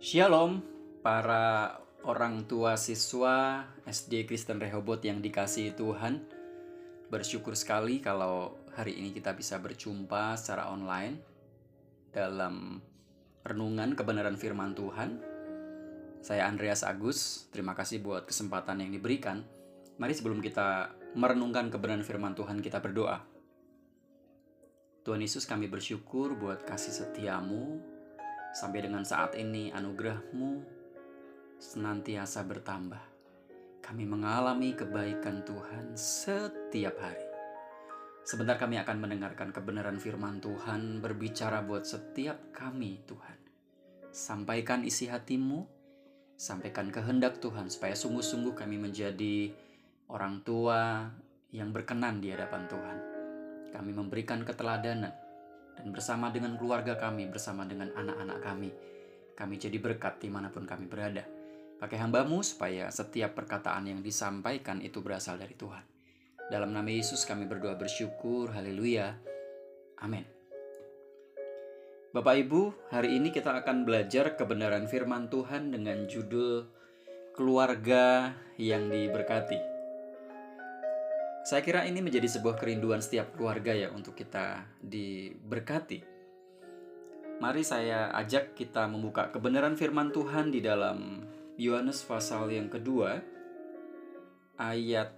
Shalom para orang tua siswa SD Kristen Rehobot yang dikasihi Tuhan. Bersyukur sekali kalau hari ini kita bisa berjumpa secara online dalam renungan kebenaran firman Tuhan. Saya Andreas Agus, terima kasih buat kesempatan yang diberikan. Mari sebelum kita merenungkan kebenaran firman Tuhan, kita berdoa. Tuhan Yesus kami bersyukur buat kasih setiamu Sampai dengan saat ini anugerahmu senantiasa bertambah. Kami mengalami kebaikan Tuhan setiap hari. Sebentar kami akan mendengarkan kebenaran firman Tuhan berbicara buat setiap kami Tuhan. Sampaikan isi hatimu, sampaikan kehendak Tuhan supaya sungguh-sungguh kami menjadi orang tua yang berkenan di hadapan Tuhan. Kami memberikan keteladanan dan bersama dengan keluarga kami, bersama dengan anak-anak kami, kami jadi berkat di mana pun kami berada. Pakai hambamu supaya setiap perkataan yang disampaikan itu berasal dari Tuhan. Dalam nama Yesus kami berdoa bersyukur, haleluya, amin. Bapak Ibu, hari ini kita akan belajar kebenaran firman Tuhan dengan judul Keluarga yang Diberkati. Saya kira ini menjadi sebuah kerinduan setiap keluarga ya untuk kita diberkati. Mari saya ajak kita membuka kebenaran firman Tuhan di dalam Yohanes pasal yang kedua ayat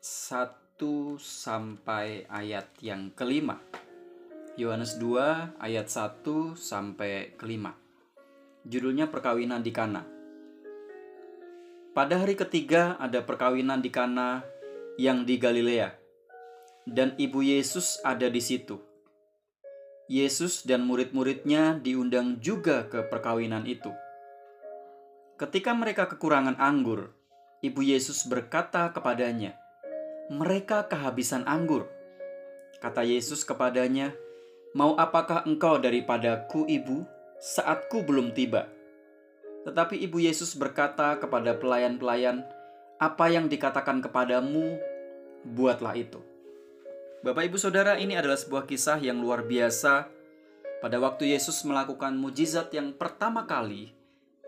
1 sampai ayat yang kelima. Yohanes 2 ayat 1 sampai kelima. Judulnya perkawinan di Kana. Pada hari ketiga ada perkawinan di Kana yang di Galilea, dan ibu Yesus ada di situ. Yesus dan murid-muridnya diundang juga ke perkawinan itu. Ketika mereka kekurangan anggur, ibu Yesus berkata kepadanya, "Mereka kehabisan anggur." Kata Yesus kepadanya, "Mau apakah engkau daripadaku, ibu, saatku belum tiba?" Tetapi ibu Yesus berkata kepada pelayan-pelayan, "Apa yang dikatakan kepadamu, buatlah itu. Bapak, ibu, saudara, ini adalah sebuah kisah yang luar biasa. Pada waktu Yesus melakukan mujizat yang pertama kali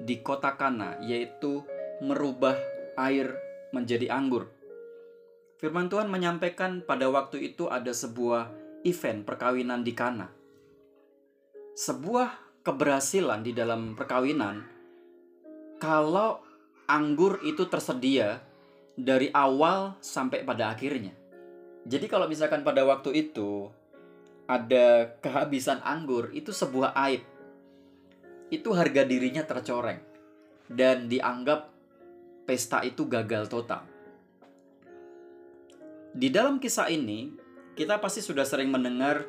di kota Kana, yaitu merubah air menjadi anggur. Firman Tuhan menyampaikan pada waktu itu ada sebuah event perkawinan di Kana. Sebuah keberhasilan di dalam perkawinan kalau anggur itu tersedia dari awal sampai pada akhirnya. Jadi kalau misalkan pada waktu itu ada kehabisan anggur, itu sebuah aib. Itu harga dirinya tercoreng dan dianggap pesta itu gagal total. Di dalam kisah ini, kita pasti sudah sering mendengar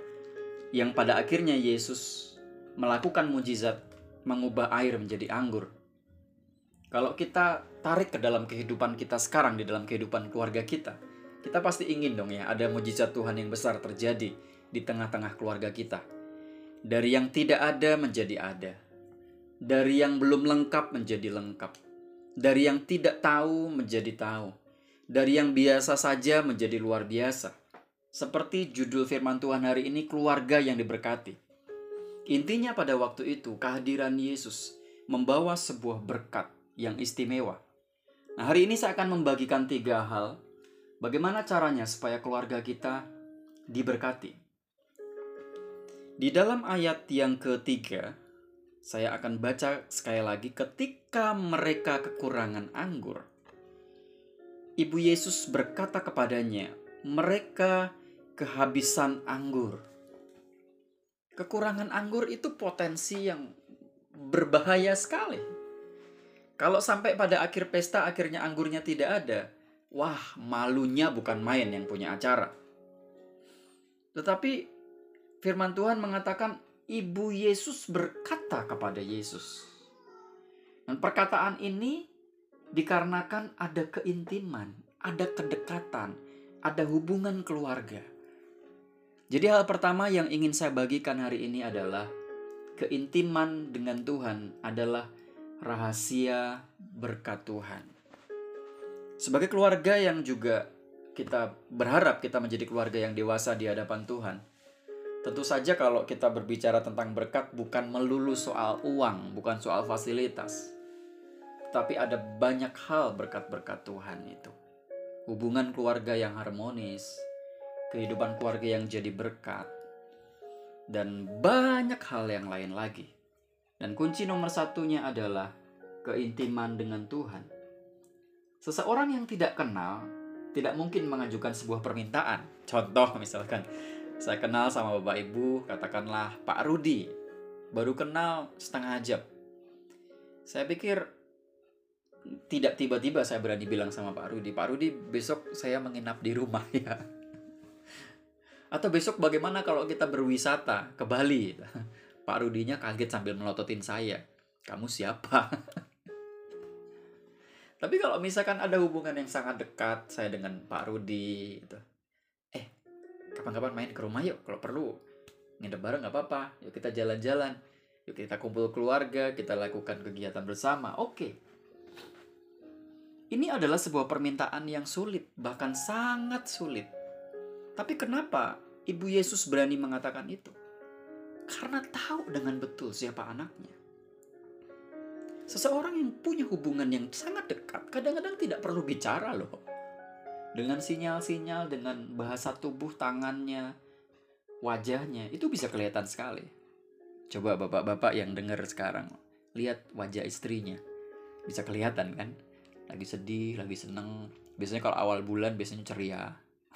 yang pada akhirnya Yesus melakukan mujizat mengubah air menjadi anggur. Kalau kita tarik ke dalam kehidupan kita sekarang, di dalam kehidupan keluarga kita, kita pasti ingin dong ya ada mujizat Tuhan yang besar terjadi di tengah-tengah keluarga kita. Dari yang tidak ada menjadi ada. Dari yang belum lengkap menjadi lengkap. Dari yang tidak tahu menjadi tahu. Dari yang biasa saja menjadi luar biasa. Seperti judul firman Tuhan hari ini, keluarga yang diberkati. Intinya pada waktu itu, kehadiran Yesus membawa sebuah berkat yang istimewa. Nah, hari ini saya akan membagikan tiga hal bagaimana caranya supaya keluarga kita diberkati. Di dalam ayat yang ketiga, saya akan baca sekali lagi ketika mereka kekurangan anggur. Ibu Yesus berkata kepadanya, mereka kehabisan anggur. Kekurangan anggur itu potensi yang berbahaya sekali kalau sampai pada akhir pesta akhirnya anggurnya tidak ada, wah malunya bukan main yang punya acara. Tetapi firman Tuhan mengatakan ibu Yesus berkata kepada Yesus. Dan perkataan ini dikarenakan ada keintiman, ada kedekatan, ada hubungan keluarga. Jadi hal pertama yang ingin saya bagikan hari ini adalah keintiman dengan Tuhan adalah rahasia berkat Tuhan. Sebagai keluarga yang juga kita berharap kita menjadi keluarga yang dewasa di hadapan Tuhan, Tentu saja kalau kita berbicara tentang berkat bukan melulu soal uang, bukan soal fasilitas. Tapi ada banyak hal berkat-berkat Tuhan itu. Hubungan keluarga yang harmonis, kehidupan keluarga yang jadi berkat, dan banyak hal yang lain lagi. Dan kunci nomor satunya adalah keintiman dengan Tuhan. Seseorang yang tidak kenal tidak mungkin mengajukan sebuah permintaan. Contoh misalkan, saya kenal sama bapak ibu, katakanlah Pak Rudi. Baru kenal setengah jam. Saya pikir tidak tiba-tiba saya berani bilang sama Pak Rudi, Pak Rudi besok saya menginap di rumah ya. Atau besok bagaimana kalau kita berwisata ke Bali? Pak Rudinya kaget sambil melototin saya. Kamu siapa? Tapi kalau misalkan ada hubungan yang sangat dekat saya dengan Pak Rudi gitu. Kapan-kapan main ke rumah yuk kalau perlu. Nginep bareng nggak apa-apa. Yuk kita jalan-jalan. Yuk kita kumpul keluarga kita lakukan kegiatan bersama. Oke. Ini adalah sebuah permintaan yang sulit bahkan sangat sulit. Tapi kenapa ibu Yesus berani mengatakan itu karena tahu dengan betul siapa anaknya. Seseorang yang punya hubungan yang sangat dekat kadang-kadang tidak perlu bicara loh. Dengan sinyal-sinyal dengan bahasa tubuh tangannya wajahnya itu bisa kelihatan sekali. Coba bapak-bapak yang dengar sekarang lihat wajah istrinya. Bisa kelihatan kan? Lagi sedih lagi seneng. Biasanya kalau awal bulan biasanya ceria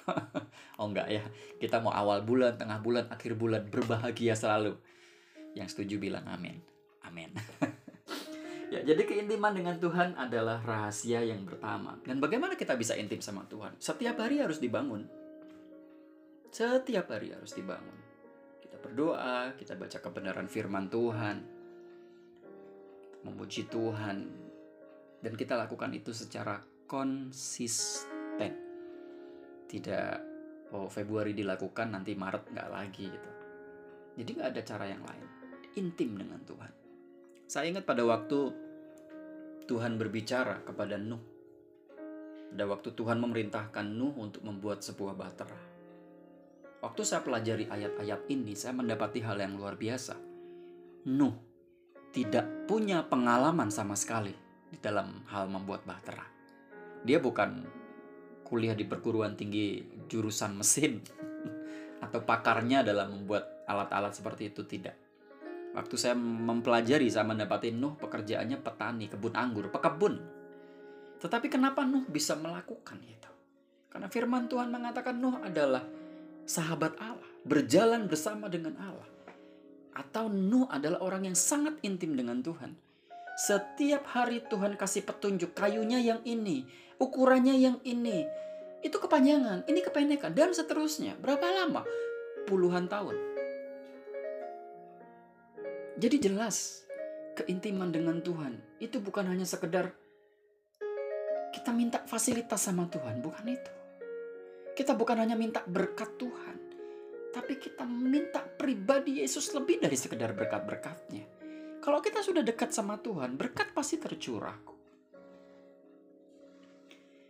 oh enggak ya kita mau awal bulan tengah bulan akhir bulan berbahagia selalu yang setuju bilang amin amin Ya, jadi keintiman dengan Tuhan adalah rahasia yang pertama. Dan bagaimana kita bisa intim sama Tuhan? Setiap hari harus dibangun. Setiap hari harus dibangun. Kita berdoa, kita baca kebenaran firman Tuhan, memuji Tuhan, dan kita lakukan itu secara konsisten. Tidak oh Februari dilakukan nanti Maret nggak lagi gitu. Jadi nggak ada cara yang lain. Intim dengan Tuhan. Saya ingat pada waktu Tuhan berbicara kepada Nuh. Pada waktu Tuhan memerintahkan Nuh untuk membuat sebuah bahtera. Waktu saya pelajari ayat-ayat ini, saya mendapati hal yang luar biasa. Nuh tidak punya pengalaman sama sekali di dalam hal membuat bahtera. Dia bukan kuliah di perguruan tinggi jurusan mesin atau pakarnya dalam membuat alat-alat seperti itu tidak Waktu saya mempelajari, saya mendapati Nuh pekerjaannya petani, kebun anggur, pekebun. Tetapi kenapa Nuh bisa melakukan itu? Karena firman Tuhan mengatakan Nuh adalah sahabat Allah, berjalan bersama dengan Allah. Atau Nuh adalah orang yang sangat intim dengan Tuhan. Setiap hari Tuhan kasih petunjuk kayunya yang ini, ukurannya yang ini. Itu kepanjangan, ini kependekan, dan seterusnya. Berapa lama? Puluhan tahun. Jadi jelas keintiman dengan Tuhan itu bukan hanya sekedar kita minta fasilitas sama Tuhan, bukan itu. Kita bukan hanya minta berkat Tuhan, tapi kita minta pribadi Yesus lebih dari sekedar berkat-berkatnya. Kalau kita sudah dekat sama Tuhan, berkat pasti tercurah.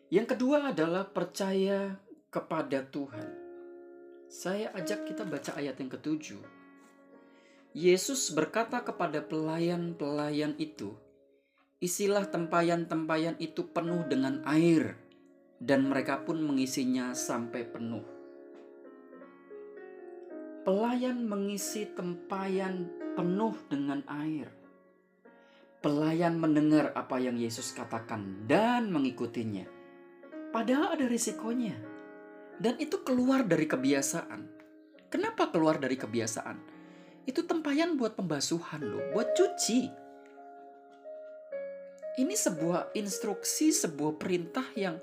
Yang kedua adalah percaya kepada Tuhan. Saya ajak kita baca ayat yang ketujuh. Yesus berkata kepada pelayan-pelayan itu, "Isilah tempayan-tempayan itu penuh dengan air." Dan mereka pun mengisinya sampai penuh. Pelayan mengisi tempayan penuh dengan air. Pelayan mendengar apa yang Yesus katakan dan mengikutinya. Padahal ada risikonya. Dan itu keluar dari kebiasaan. Kenapa keluar dari kebiasaan? Itu tempayan buat pembasuhan loh, buat cuci. Ini sebuah instruksi, sebuah perintah yang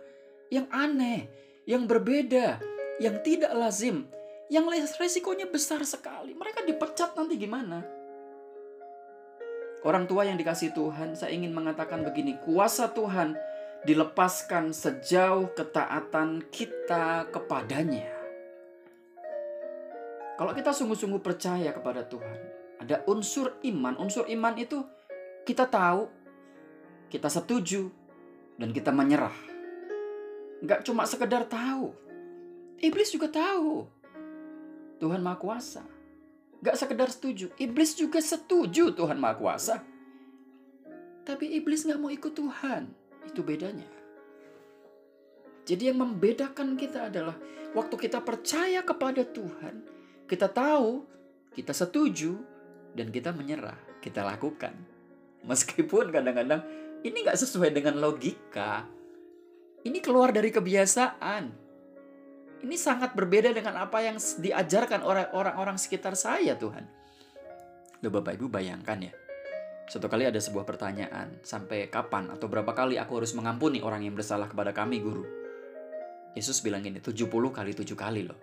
yang aneh, yang berbeda, yang tidak lazim, yang resikonya besar sekali. Mereka dipecat nanti gimana? Orang tua yang dikasih Tuhan, saya ingin mengatakan begini, kuasa Tuhan dilepaskan sejauh ketaatan kita kepadanya. Kalau kita sungguh-sungguh percaya kepada Tuhan, ada unsur iman. Unsur iman itu kita tahu, kita setuju, dan kita menyerah. Gak cuma sekedar tahu. Iblis juga tahu. Tuhan Maha Kuasa. Gak sekedar setuju, iblis juga setuju Tuhan Maha Kuasa. Tapi iblis gak mau ikut Tuhan. Itu bedanya. Jadi yang membedakan kita adalah waktu kita percaya kepada Tuhan, kita tahu, kita setuju, dan kita menyerah, kita lakukan. Meskipun kadang-kadang ini gak sesuai dengan logika. Ini keluar dari kebiasaan ini sangat berbeda dengan apa yang diajarkan orang-orang sekitar saya Tuhan. Loh Bapak Ibu bayangkan ya. Suatu kali ada sebuah pertanyaan, sampai kapan atau berapa kali aku harus mengampuni orang yang bersalah kepada kami guru? Yesus bilang gini, 70 kali 7 kali loh.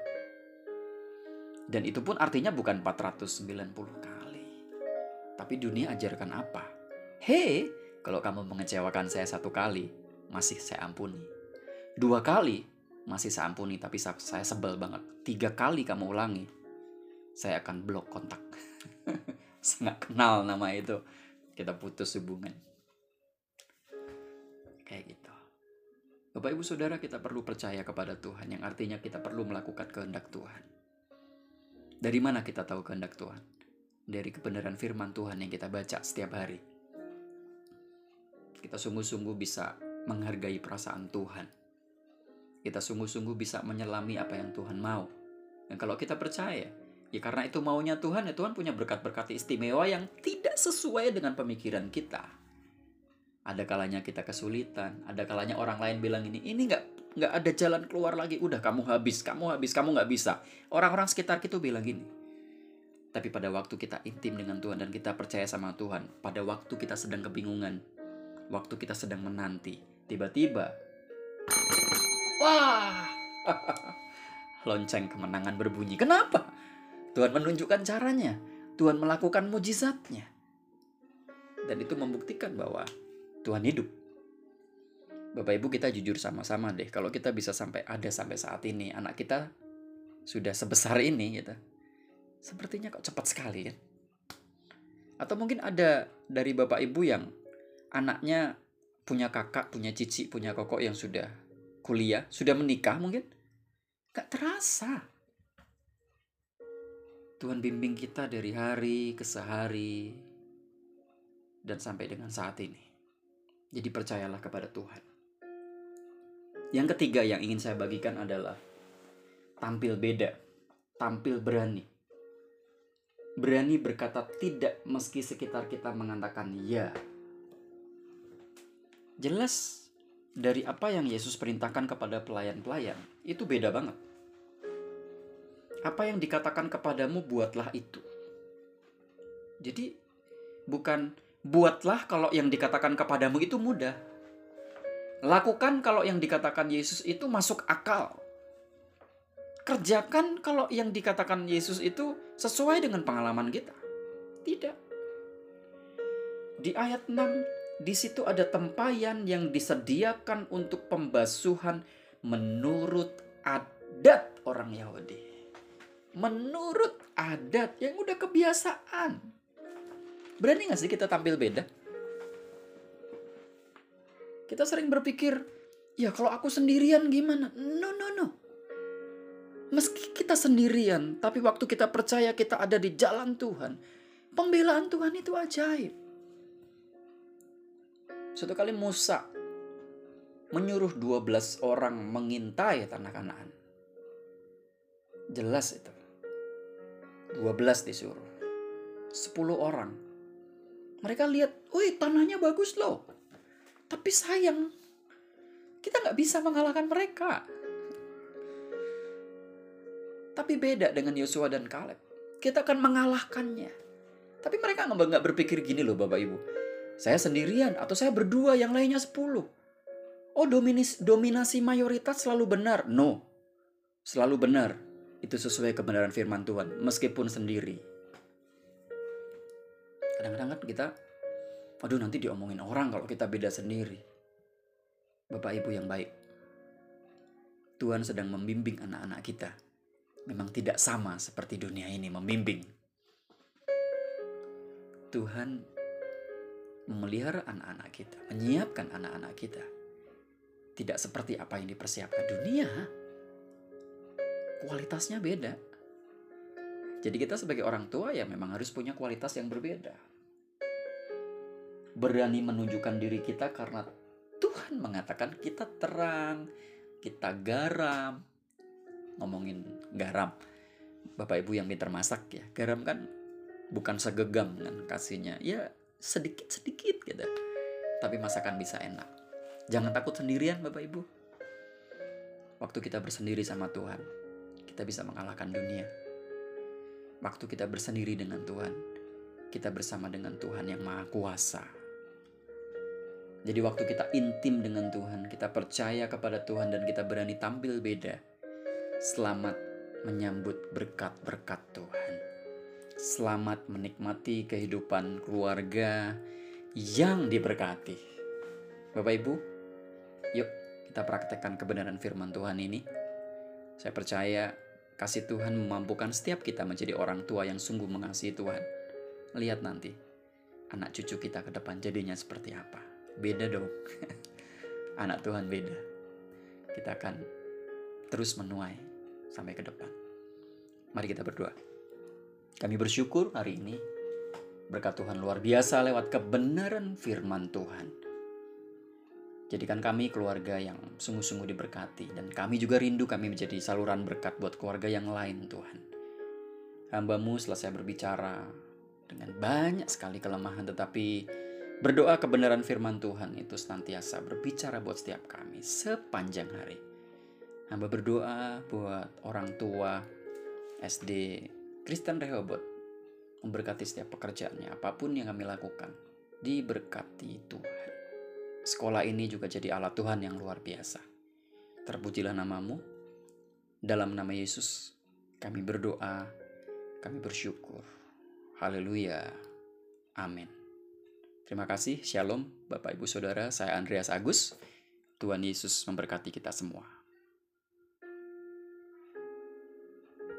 Dan itu pun artinya bukan 490 kali. Tapi dunia ajarkan apa? Hei, kalau kamu mengecewakan saya satu kali, masih saya ampuni. Dua kali, masih saya ampuni tapi saya sebel banget. Tiga kali kamu ulangi, saya akan blok kontak. saya kenal nama itu. Kita putus hubungan. Kayak gitu. Bapak ibu saudara kita perlu percaya kepada Tuhan yang artinya kita perlu melakukan kehendak Tuhan. Dari mana kita tahu kehendak Tuhan? Dari kebenaran firman Tuhan yang kita baca setiap hari. Kita sungguh-sungguh bisa menghargai perasaan Tuhan kita sungguh-sungguh bisa menyelami apa yang Tuhan mau. Dan kalau kita percaya, ya karena itu maunya Tuhan, ya Tuhan punya berkat-berkat istimewa yang tidak sesuai dengan pemikiran kita. Ada kalanya kita kesulitan, ada kalanya orang lain bilang ini, ini nggak nggak ada jalan keluar lagi, udah kamu habis, kamu habis, kamu nggak bisa. Orang-orang sekitar kita bilang gini. Tapi pada waktu kita intim dengan Tuhan dan kita percaya sama Tuhan, pada waktu kita sedang kebingungan, waktu kita sedang menanti, tiba-tiba Wah, lonceng kemenangan berbunyi. Kenapa? Tuhan menunjukkan caranya. Tuhan melakukan mujizatnya. Dan itu membuktikan bahwa Tuhan hidup. Bapak Ibu kita jujur sama-sama deh. Kalau kita bisa sampai ada sampai saat ini, anak kita sudah sebesar ini gitu. Sepertinya kok cepat sekali kan. Atau mungkin ada dari Bapak Ibu yang anaknya punya kakak, punya cici, punya kokok yang sudah kuliah, sudah menikah mungkin? Gak terasa. Tuhan bimbing kita dari hari ke sehari dan sampai dengan saat ini. Jadi percayalah kepada Tuhan. Yang ketiga yang ingin saya bagikan adalah tampil beda, tampil berani. Berani berkata tidak meski sekitar kita mengatakan ya. Jelas dari apa yang Yesus perintahkan kepada pelayan-pelayan itu beda banget. Apa yang dikatakan kepadamu buatlah itu. Jadi bukan buatlah kalau yang dikatakan kepadamu itu mudah. Lakukan kalau yang dikatakan Yesus itu masuk akal. Kerjakan kalau yang dikatakan Yesus itu sesuai dengan pengalaman kita. Tidak. Di ayat 6 di situ ada tempayan yang disediakan untuk pembasuhan menurut adat orang Yahudi. Menurut adat yang udah kebiasaan. Berani gak sih kita tampil beda? Kita sering berpikir, ya kalau aku sendirian gimana? No, no, no. Meski kita sendirian, tapi waktu kita percaya kita ada di jalan Tuhan, pembelaan Tuhan itu ajaib. Suatu kali Musa menyuruh 12 orang mengintai tanah Kanaan. Jelas itu. 12 disuruh. 10 orang. Mereka lihat, wih tanahnya bagus loh. Tapi sayang, kita nggak bisa mengalahkan mereka. Tapi beda dengan Yosua dan Kaleb. Kita akan mengalahkannya. Tapi mereka nggak berpikir gini loh Bapak Ibu saya sendirian atau saya berdua yang lainnya sepuluh. Oh dominis, dominasi mayoritas selalu benar. No. Selalu benar. Itu sesuai kebenaran firman Tuhan. Meskipun sendiri. Kadang-kadang kan kita. Aduh nanti diomongin orang kalau kita beda sendiri. Bapak ibu yang baik. Tuhan sedang membimbing anak-anak kita. Memang tidak sama seperti dunia ini membimbing. Tuhan memelihara anak-anak kita, menyiapkan anak-anak kita. Tidak seperti apa yang dipersiapkan dunia. Kualitasnya beda. Jadi kita sebagai orang tua ya memang harus punya kualitas yang berbeda. Berani menunjukkan diri kita karena Tuhan mengatakan kita terang, kita garam. Ngomongin garam, Bapak Ibu yang pintar masak ya, garam kan bukan segegam kan kasihnya. Ya sedikit-sedikit gitu. Tapi masakan bisa enak. Jangan takut sendirian Bapak Ibu. Waktu kita bersendiri sama Tuhan, kita bisa mengalahkan dunia waktu kita bersendiri dengan Tuhan, kita bersama dengan Tuhan yang Maha Kuasa. Jadi, waktu kita intim dengan Tuhan, kita percaya kepada Tuhan, dan kita berani tampil beda. Selamat menyambut berkat-berkat Tuhan. Selamat menikmati kehidupan keluarga yang diberkati. Bapak Ibu, yuk kita praktekkan kebenaran firman Tuhan ini. Saya percaya Kasih Tuhan memampukan setiap kita menjadi orang tua yang sungguh mengasihi Tuhan. Lihat nanti, anak cucu kita ke depan jadinya seperti apa. Beda dong. anak Tuhan beda. Kita akan terus menuai sampai ke depan. Mari kita berdoa. Kami bersyukur hari ini berkat Tuhan luar biasa lewat kebenaran firman Tuhan Jadikan kami keluarga yang sungguh-sungguh diberkati dan kami juga rindu kami menjadi saluran berkat buat keluarga yang lain Tuhan. Hambamu selesai berbicara dengan banyak sekali kelemahan tetapi berdoa kebenaran firman Tuhan itu senantiasa berbicara buat setiap kami sepanjang hari. Hamba berdoa buat orang tua SD Kristen Rehobot memberkati setiap pekerjaannya apa pun yang kami lakukan diberkati Tuhan. Sekolah ini juga jadi alat Tuhan yang luar biasa. Terpujilah namamu. Dalam nama Yesus, kami berdoa, kami bersyukur. Haleluya. Amin. Terima kasih. Shalom, Bapak Ibu Saudara. Saya Andreas Agus. Tuhan Yesus memberkati kita semua.